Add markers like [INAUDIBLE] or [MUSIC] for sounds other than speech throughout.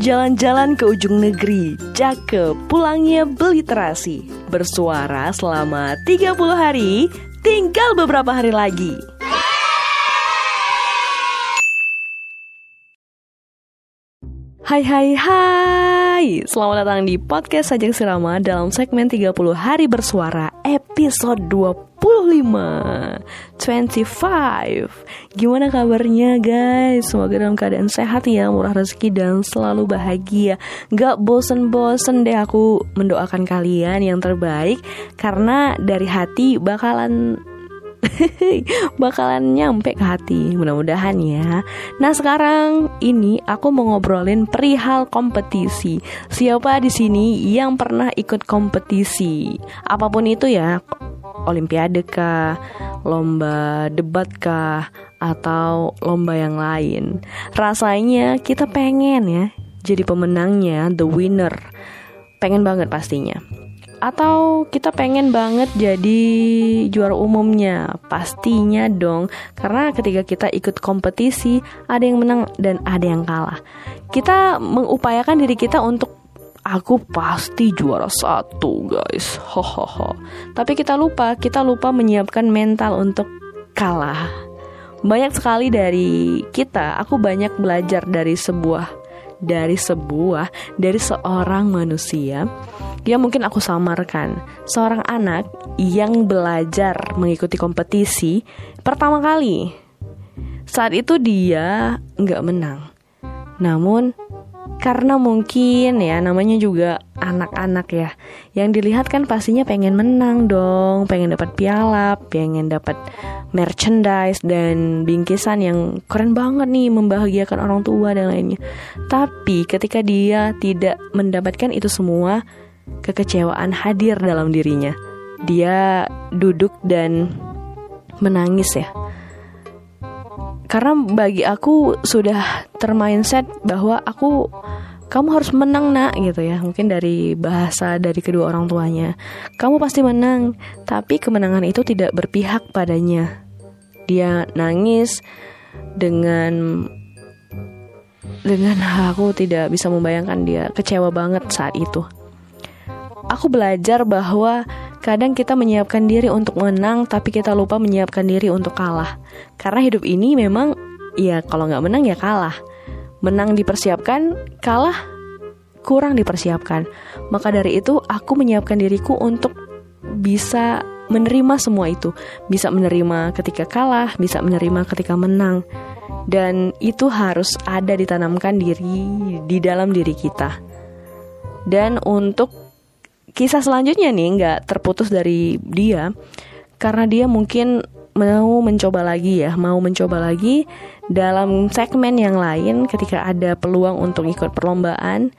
Jalan-jalan ke ujung negeri, cakep, pulangnya beli terasi. Bersuara selama 30 hari, tinggal beberapa hari lagi Hai hai hai. Selamat datang di podcast Sajak Sirama dalam segmen 30 hari bersuara episode 25 25 Gimana kabarnya guys? Semoga dalam keadaan sehat ya Murah rezeki dan selalu bahagia. Gak bosen-bosen deh aku mendoakan kalian yang terbaik Karena dari hati bakalan [LAUGHS] bakalan nyampe ke hati mudah-mudahan ya. Nah sekarang ini aku mau ngobrolin perihal kompetisi. Siapa di sini yang pernah ikut kompetisi? Apa pun itu ya olimpiade kah lomba debat kah atau lomba yang lain. Rasanya kita pengen ya jadi pemenangnya the winner. Pengen banget pastinya atau kita pengen banget jadi juara umumnya? Pastinya dong. Karena ketika kita ikut kompetisi ada yang menang dan ada yang kalah. Kita mengupayakan diri kita untuk aku pasti juara satu guys. Hohoho. Tapi kita lupa kita lupa menyiapkan mental untuk kalah. Banyak sekali dari kita aku banyak belajar dari sebuah dari sebuah dari seorang manusia yang mungkin aku samarkan. Seorang anak yang belajar mengikuti kompetisi pertama kali. Saat itu dia nggak menang. Namun karena mungkin ya namanya juga anak-anak ya. Yang dilihat kan pastinya pengen menang dong pengen dapat piala pengen dapat merchandise dan bingkisan yang keren banget nih membahagiakan orang tua dan lainnya. Tapi ketika dia tidak mendapatkan itu semua kekecewaan hadir dalam dirinya. Dia duduk dan menangis ya. Karena bagi aku sudah termindset bahwa aku kamu harus menang nak gitu ya mungkin dari bahasa dari kedua orang tuanya kamu pasti menang tapi kemenangan itu tidak berpihak padanya dia nangis dengan dengan [LAUGHS] aku tidak bisa membayangkan dia kecewa banget saat itu aku belajar bahwa Kadang kita menyiapkan diri untuk menang, tapi kita lupa menyiapkan diri untuk kalah. Karena hidup ini memang, ya kalau nggak menang ya kalah. Menang dipersiapkan, kalah kurang dipersiapkan. Maka dari itu, aku menyiapkan diriku untuk bisa menerima semua itu. Bisa menerima ketika kalah, bisa menerima ketika menang. Dan itu harus ada ditanamkan diri di dalam diri kita. Dan untuk kisah selanjutnya nih nggak terputus dari dia karena dia mungkin mau mencoba lagi ya mau mencoba lagi dalam segmen yang lain ketika ada peluang untuk ikut perlombaan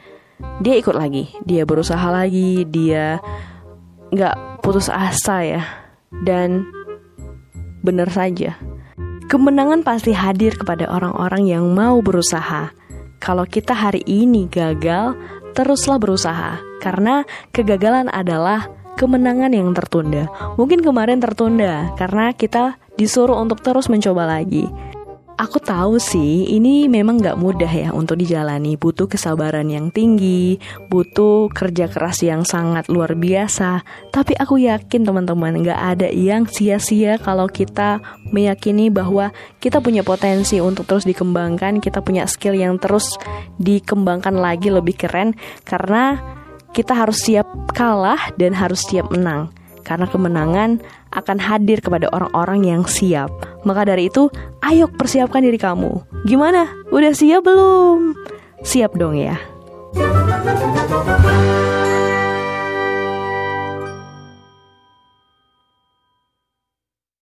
dia ikut lagi dia berusaha lagi dia nggak putus asa ya dan benar saja. Kemenangan pasti hadir kepada orang-orang yang mau berusaha. Kalau kita hari ini gagal teruslah berusaha, karena kegagalan adalah kemenangan yang tertunda. Mungkin kemarin tertunda karena kita disuruh untuk terus mencoba lagi. Aku tahu sih, ini memang gak mudah ya untuk dijalani. Butuh kesabaran yang tinggi, butuh kerja keras yang sangat luar biasa. Tapi aku yakin teman-teman gak ada yang sia-sia kalau kita meyakini bahwa kita punya potensi untuk terus dikembangkan, kita punya skill yang terus dikembangkan lagi lebih keren. Karena kita harus siap kalah dan harus siap menang. Karena kemenangan akan hadir kepada orang-orang yang siap. Maka dari itu, ayo persiapkan diri kamu. Gimana? Udah siap belum? Siap dong ya.